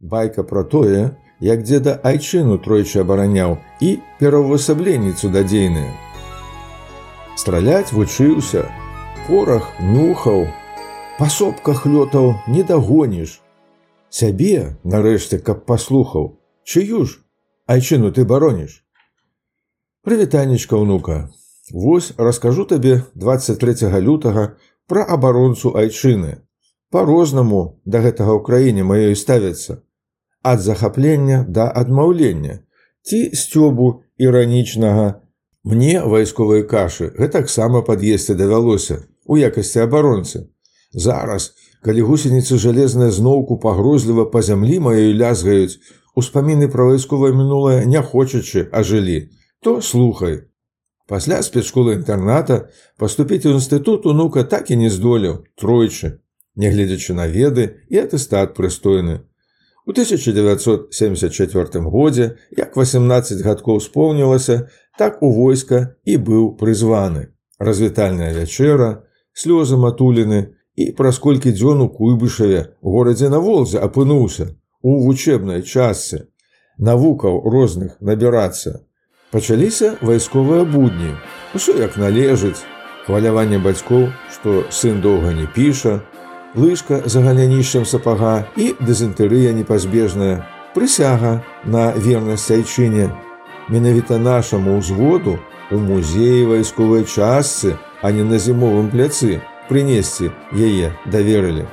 Байка пра тое, як дзеда айчыну тройчы абараняў і пераўвасабленніцу дадзейныя. Страляць вучыўся, порах нюхаў, па сопках лётаў не дагоніш. Сябе, нарэшце, каб паслухаў, чыю ж, айчыну ты бароніш. Прывітанечка ўнука. Вось раскажу табе 23 лютага пра абаронцу айчыны. Па-рознаму да гэтага ў краіне маёй ставяцца. Ад захаплення да адмаўлення ці сцёбу іранічнага. Мне вайсковай кашы гэтаксама пад'есці давялося у якасці абаронцы. Зараз, калі гусеніцы жалезныя зноўку пагрозліва па зямлі маёй лязгаюць, успаміны пра вайсковае мінулае не хочачы ажылі, то слухай. Пасля спецшколы інтэрната паступіць у інстытут унука так і не здолеў тройчы, нягледзячы на веды і атэстат прыстойны. У 1974 годзе, як 18 гадкоў споўнілася, так у войска і быў прызваны. Развітальная вячэра, слёзы матуліны і праз колькі дзён у куйбышаве горадзе на волзе апынуўся у вучэбнай частцы, навукаў розных набірацца, Пачаліся вайсковыя будні. Усё як належыць, хваляванне бацькоў, што сын доўга не піша, лыжка за галянішчам сапага і дызентэрыя непазбежная, прысяга на вернасць айчыне. Менавіта нашаму ўзводу у музеі вайсковай частцы, а не на зімовым пляцы прынесці яе даверылі.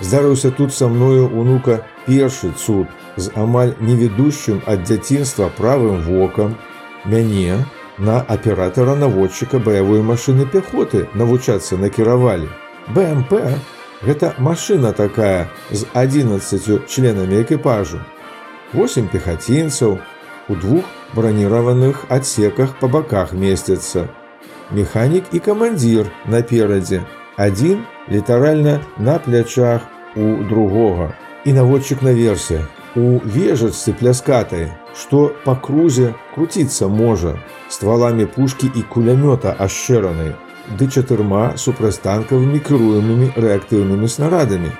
Здарыўся тут са мною унука першы цуд з амаль невідущым ад дзяцінства правым вокам, мяне на аператара наводчыка баявой машыны пяхоты навучацца накіравалі. БМП гэта машына такая з 11 членамі экіпажу. 8 пехацінцаў у двух браніраваных адсеках па баках месцяцца. Механік і камандзір наперадзе. Адзін літаральна на плячах у другога. І наводчык наверсе у вежачцы пляскатай, што па крузе круціцца можа стваламі пушкі і кулямёта ашчэранай, ды чатырма супрацьтанкавымі кіруемымі рэактыўнымі снарадамі.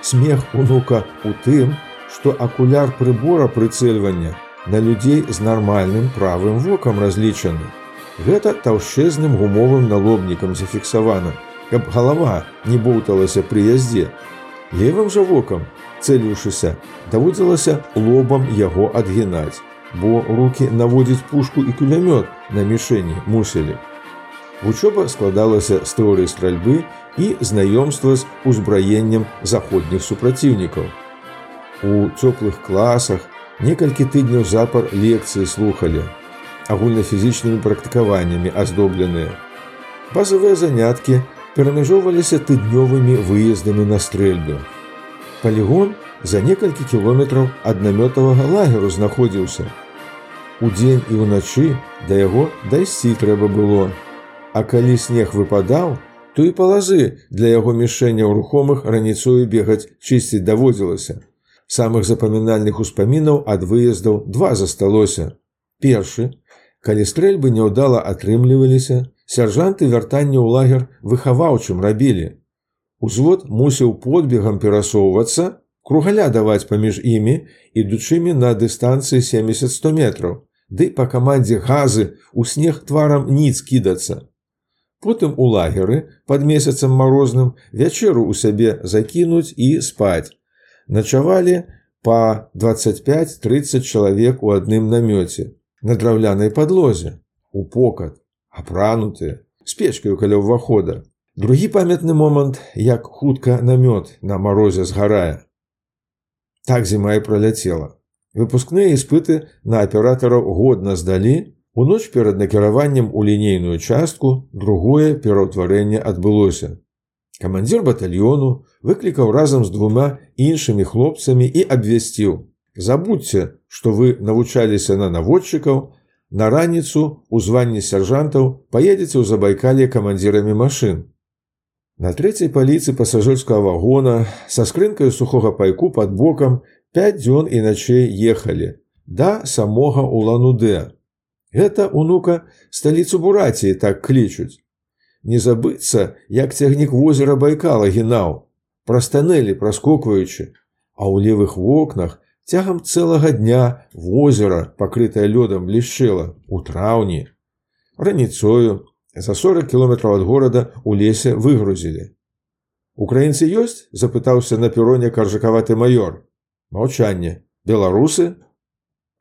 Смех унука у тым, што акуляр прыбора прыцэльвання на людзей з нармальным правым вокам разлічаны. Гэта таўшчэзным гумовым налобнікам зафіксавана, каб галава не боўталася пры яздзе. Левым жа вокам цэліўшыся, даводзілася лобам яго адгінаць, бо руки наводзіць пушку і кулямёт на мішэні мусілі. Вучоба складалася з тэорыі стральбы і знаёмства з узбраеннем заходніх супраціўнікаў. У цёплых класах некалькі тыдняў запар лекцыі слухалі, агульнафізічнымі практыкаваннямі аздобленыя. Базавыя заняткі перамяжоўваліся тыднёвымі выездамі на стрэльбу. Палігон за некалькі кіલોметраў ад намётавага лагеру знаходзіўся. Удзень і ўначы да яго дайсці трэба было. А калі снег выпадаў, то і палазы для яго мішэнняў рухомых раніцою бегаць чысціць даводзілася. Самых запамінальных успамінаў ад выездаў два засталося. Першы, калі стрэльбы няўдала атрымліваліся, сяржанты вяртання ў лагер выхаваўчым рабілі. Узвод мусіў подбегам перасоўвацца, кругаля даваць паміж імі, ідучымі на дыстанцыі 70-100 метраў, ды па камандзе газы у снег тварам ніц кідацца. Потым у лагеры пад месяцам марозным вячэру ў сябе закінуць і спаць. Начавалі па 25-30 чалавек у адным намёце, на драўлянай падлозе, у покат, апранутыя, з печкаю каля ўвахода, Другі памятны момант, як хутка намёт на марозе згарае. Так зіма і праляцела. Выпускныя іспыты на аператараў годна здалі, у ноч перад накіраваннем у лінейную частку другое пераўтварэнне адбылося. Камандзір батальёну выклікаў разам з двума іншымі хлопцамі і абвясціў: Забудьце, што вы навучаліся на наводчыкаў, на раніцу у званні сяржантаў паедзеце ў забайкале камандзірамі машын. На трэцяй паліцы пасажырскага вагона са скрынкаю сухога пайку пад бокам пяць дзён і начэй ехалі да самога уланудэ. Гэта унука сталіцу бураціі так клічуць. Не забыцца, як цягнік возера байкала гінаў, прастанэлі праскокваючы, а ў левых вокнах Цягам цэлага дня возера, пакрытае лёдам блішчэла у траўні. Раніцою за 40 кіметраў ад горада у лесе выгрузілі. Украінцы ёсць, запытаўся на пероне каржакаваты маёр. Маўчанне, беларусы.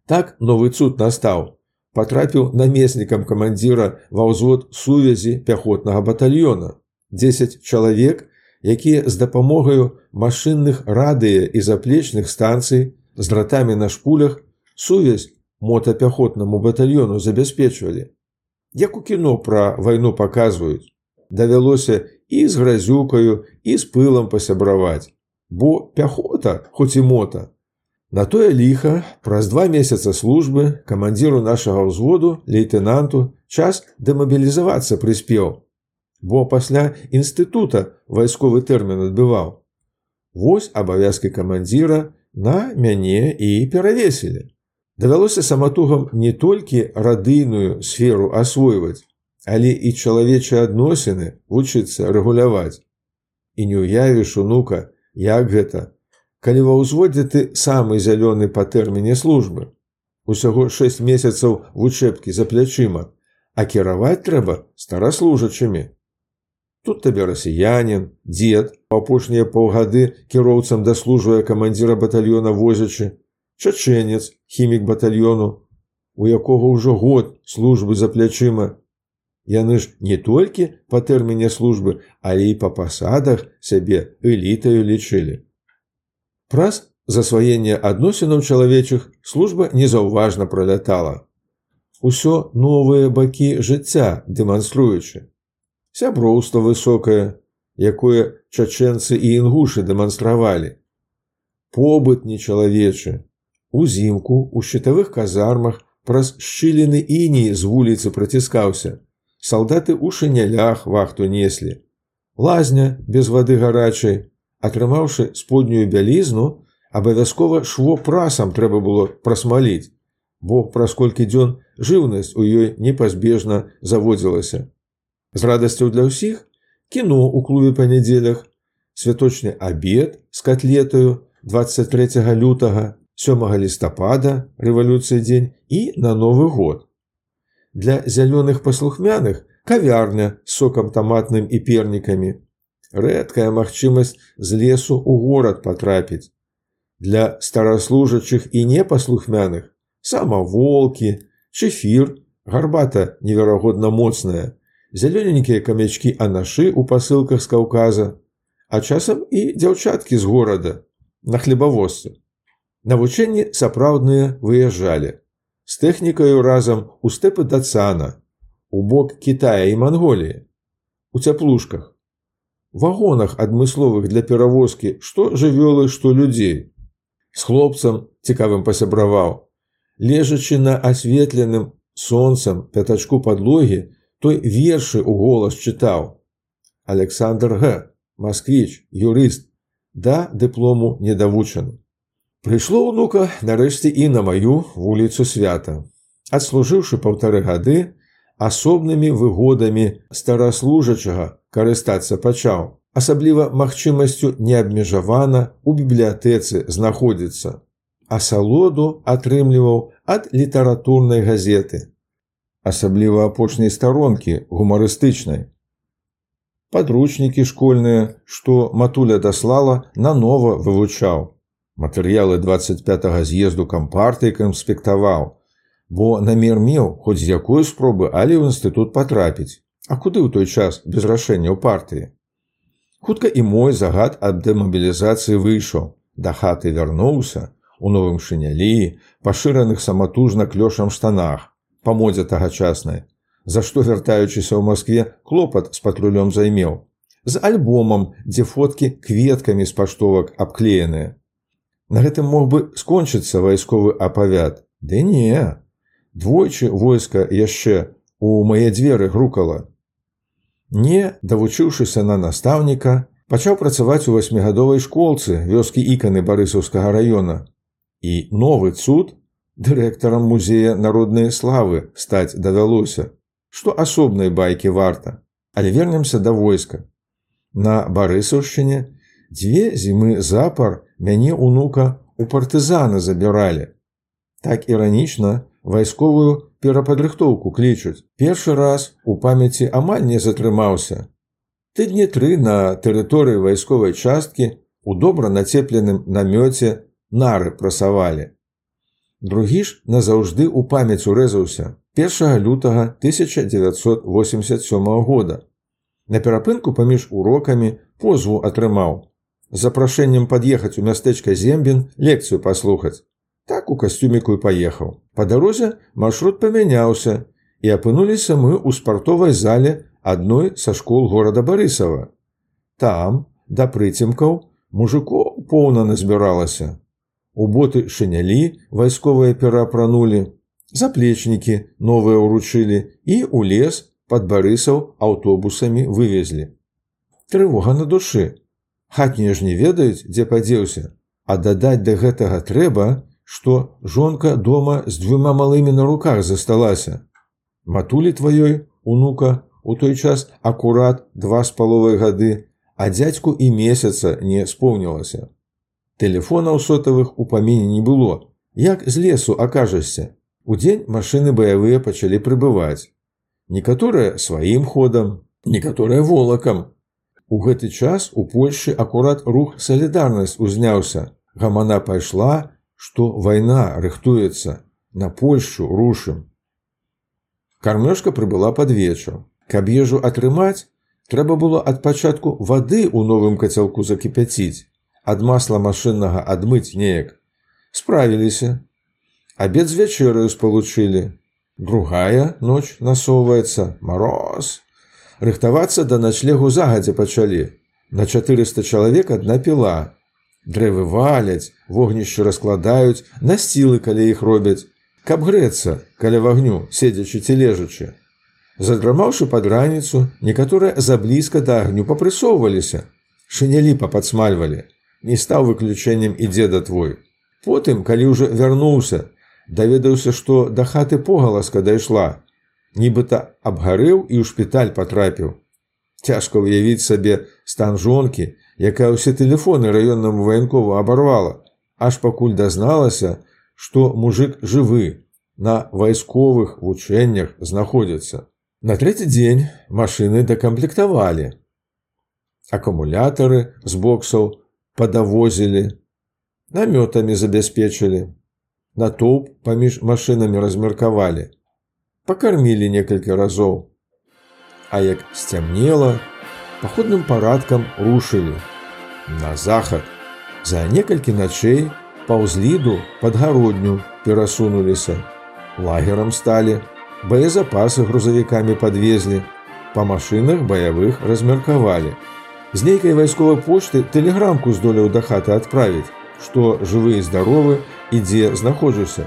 Так новы цуд настаў. Патрапіў намеснікам камандзіра ва ўзвод сувязі пяхотнага батальёна. 10 чалавек, якія з дапамогаю машынных радыя і заплечных станцый з дратамі на шпулях сувязь мотапяхотнаму батальёну забяспечвалі. Як у кіно пра вайну паказваюць, давялося і з гразюкаю і з пылам пасябраваць, бо пяхота, хоць і мота. На тое ліха праз два месяца службы камандзіру нашага ўзводу лейтенанту час дэмабілізавацца прыспеў, бо пасля інстытута вайсковы тэрмін адбываў. Вось абавязкі камандзіра на мяне і перавесілі. Давялося саматугам не толькі радыйную сферу асвойваць, але і чалавечыя адносіны вучыцца рэгуляваць. І не ўявіш унука, як гэта, калі ва ўзводзе ты самы зялёны па тэрміне службы. Усяго 6 месяцаў вучэбкі за плячыма, а кіраваць трэба стараслужачымі. Тут табе расіянин, дзед, апошнія паўгады кіроўцам даслужвае камандзіра батальёна возячы, чачэнец, хімік батальёну, у якога ўжо год службы за плячыма. Яны ж не толькі па тэрміне службы, але і па пасадах сябе элітаю лічылі. Праз засваенне адносінаў чалавечых служба незаўважна пролятала. Усё новыя бакі жыцця дэманструючы сяброўства высокае, якое чачэнцы і інгушы дэманстравалі. Побыт нечалавечы. Узімку у щитавых казармах праз шчыліны іней з вуліцы праціскаўся. Салдаты ў шынялях вахту неслі. Лазня без вады гарачай, атрымаўшы споднюю бялізну, абавязкова шво прасам трэба было прасмаліць, бо праз колькі дзён жыўнасць у ёй непазбежна заводзілася. З радасцю для ўсіх кіно ў клубе па нядзелях, святочны абед з котлетаю 23 лютага, 7 лістапада рэвалюцыі дзень і на новы год. Для зялёных паслухмяных кавярня з сокам таматным і пернікамі. Рэдкая магчымасць з лесу ў горад патрапіць. Для стараслужачых і непаслухмяных самаволкі, чэфір, гарбата неверагодна моцная, зялёненькія камячкі анашы ў пасылках з каўказа, а часам і дзяўчаткі з горада на хлебавозцы. Навучэнні сапраўдныя выязджалі з тэхнікаю разам у стэпы дацана, у бок Китая і Манголіі, у цяплушках, вагонах адмысловых для перавозкі, што жывёлы, што людзей. З хлопцам цікавым пасябраваў, лежачы на асветленым сонцам пятачку падлогі, той вершы ў голас чытаў. Александр Г, Масквіч, юрыст, да дыплому недавучаны. Прыйшло ўнука нарэшце і на маю вуліцу свята. Адслужыўшы паўтары гады, асобнымі выгодамі стараслужачага карыстацца пачаў, асабліва магчымасцю неабмежавана у бібліятэцы знаходзіцца. Асалоду атрымліваў ад літаратурнай газеты, асабліва апошняй старонкі гумарыстычнай. Падручнікі школьныя, што матуля даслала, нанова вывучаў. Матэрыялы 25 з'езду кампартыі канспектаваў, бо намер меў хоць з якой спробы, але ў інстытут патрапіць. А куды ў той час без рашэння ў партыі? Хутка і мой загад ад дэмабілізацыі выйшаў, да хаты вярнуўся, у новым шынялі, пашыраных саматужна клёшам штанах, па модзе тагачаснай, за што вяртаючыся ў Маскве клопат з патрулём займеў, з альбомам, дзе фоткі кветкамі з паштовак абклееныя. На гэтым мог бы скончыцца вайсковы апавяд. Ды не. Двойчы войска яшчэ у мае дзверы грукала. Не, давучыўшыся на настаўніка, пачаў працаваць у васьмігадовай школцы вёскі іканы барысаўскага раёна. І новы цуд дырэктарам музея народнай славы стаць давялося, што асобнай байкі варта, але вернемся да войска. На барысаўшчыне дзве зімы запар мяне унука у партызана забіралі. Так іранічна вайсковую перападрыхтоўку клічуць. Першы раз у памяці амаль не затрымаўся. Тыдні тры на тэрыторыі вайсковай часткі у добра нацепленым намёце нары прасавалі. Другі ж назаўжды ў памяць урэзаўся 1 лютага 1987 года. На перапынку паміж урокамі позву атрымаў. Запрашэннем пад'ехаць у мястэчка зембін лекцыю паслухаць. Так у касцюміку і паехаў. Па дарозе маршрут памяняўся і апынуліся мы ў спартовай зале адной са школ горада Барысава. Там, да прыцемкаў, мужикоў поўна назбіралася. У боты шынялі вайсковыя пераапранулі, заплечнікі новыя ўручылі і ў лес пад барысаў аўтобусамі вывезлі. Трывога на душы. Хатнія ж не ведаюць, дзе падзеўся, а дадаць да гэтага трэба, што жонка дома з дзвюма малымі на руках засталася. Матулі тваёй, унука, у той час акурат два з паловай гады, а дзядзьку і месяца не споўнілася. Тэлефонаў сотавых у паміне не было. Як з лесу акажешся. Удзень машыны баявыя пачалі прыбываць. Некаторыя сваім ходам, некаторыя волакам. У гэты час у Польшы акурат рух салідарнасць узняўся. Гамана пайшла, што вайна рыхтуецца, на Польшу рушым. Кармёшка прыбыла пад вечар. Каб ежу атрымаць, трэба было ад пачатку вады ў новым кацялку закіпяціць ад масла машыннага адмыць неяк. Справіліся. Абед з вячэраю спалучылі. Другая ноч насоўваецца мароз. Рыхтавацца да начлегу загадзя пачалі. На 400 чалавек адна піла. Дрэвы валяць, вогнішчы раскладаюць, насцілы, калі іх робяць, каб грэцца каля вагню, седзячы ці лежачы. Задрамаўшы пад раніцу, некаторыя заблізка да агню папрысоўваліся, шынялі пападсмальвалі не стаў выключэннем і дзеда твой. Потым, калі ўжо вярнуўся, даведаўся, што да хаты погаласка дайшла, нібыта абгарэў і ў шпіталь патрапіў. Цяжка ўявіць сабе стан жонкі, якая ўсе тэлефоны раённаму ваянкову абарвала, аж пакуль дазналася, што мужик жывы, на вайсковых вучэннях знаходзіцца. На трэці дзень машыны дакамплектавалі. Акумулятары з боксаў падавозілі, намётамі забяспечылі, натоўп паміж машынамі размеркавалі, пакармілі некалькі разоў. А як сцямнела, паходным парадкам рушылі на захад. За некалькі начэй паўзліду падгародню перасунуліся, лагерам сталі, баезапасы грузавікамі падвезлі, па машынах баявых размеркавалі. З нейкай вайсковай пошты тэлеграмку здолеў да хаты адправіць, што жывы і здаровы і дзе знаходжуся.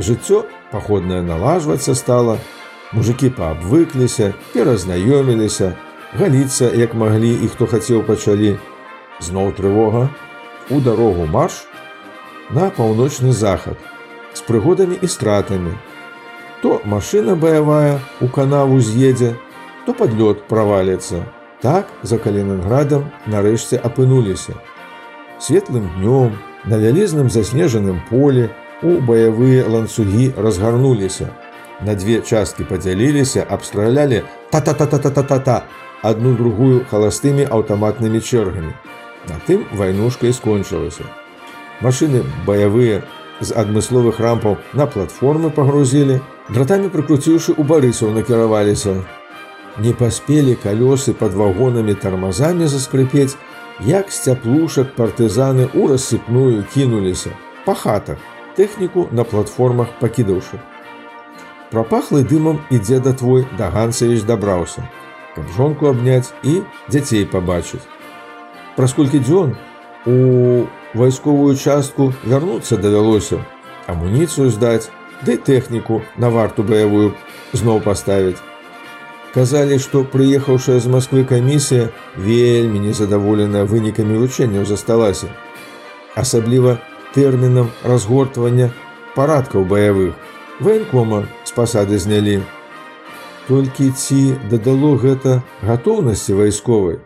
Жыццё паходнае налажвацца стала, мужикі паабвыкліся, перазнаёміліся, галіцца, як маглі і хто хацеў пачалі. Зноў трывога, у дарогу марш на паўночны захад з прыгодамі і стратамі. То машына баявая у канаву з'едзе, то падлёт праваліцца. Так за калінградам нарэшце апынуліся. Светлым днём на вялізным заснежаным поле у баявыя ланцугі разгарнуліся. На две часткі падзяліліся, абстралялі та-та-та-та-та-та-та адну другую халастымі аўтаматнымі чэргамі. На тым вайнушка і скончылася. Машыны баявыя з адмысловых рампаў на платформы пагрузілі, дратамі прыкруціўшы у барысаў накіраваліся, не паспелі калёсы под вагонамі тармазамі заскрыпець, як сцяплушак партызаны ў рассыпную кінуліся па хатах, тэхніку на платформах пакідаўшы. Прапахлы дымам і дзеда твой да Гансавіч дабраўся, каб жонку абняць і дзяцей пабачыць. Праз колькі дзён у вайсковую частку вярнуцца давялося, амуніцыю здаць, ды тэхніку на варту баявую зноў паставіць. Казалі, што прыехаўшая з Масквы камісія вельмі незадаволеная вынікамі вучэнняў засталася. Асабліва тэрмінам разгортвання парадкаў баявых. Ваенкома з пасады знялі. Толькі ці дадало гэта гатоўнасці вайсковай.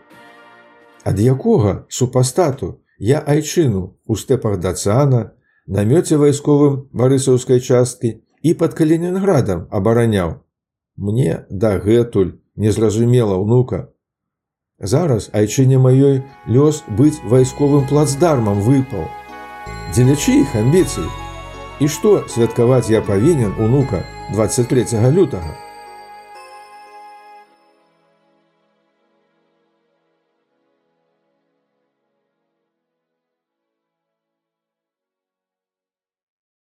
Ад якога супастату Я айчыну у стэпах дацана, намёце вайсковым барысаўскай часткі і пад калінінградам абараняў. Мне дагэтуль незразумела ўнука. Зараз айчыне маёй лёс быць вайсковым плацдармам выпаў. Дзеля чыіх амбіцый? І што святкаваць я павінен унука 23 лютага?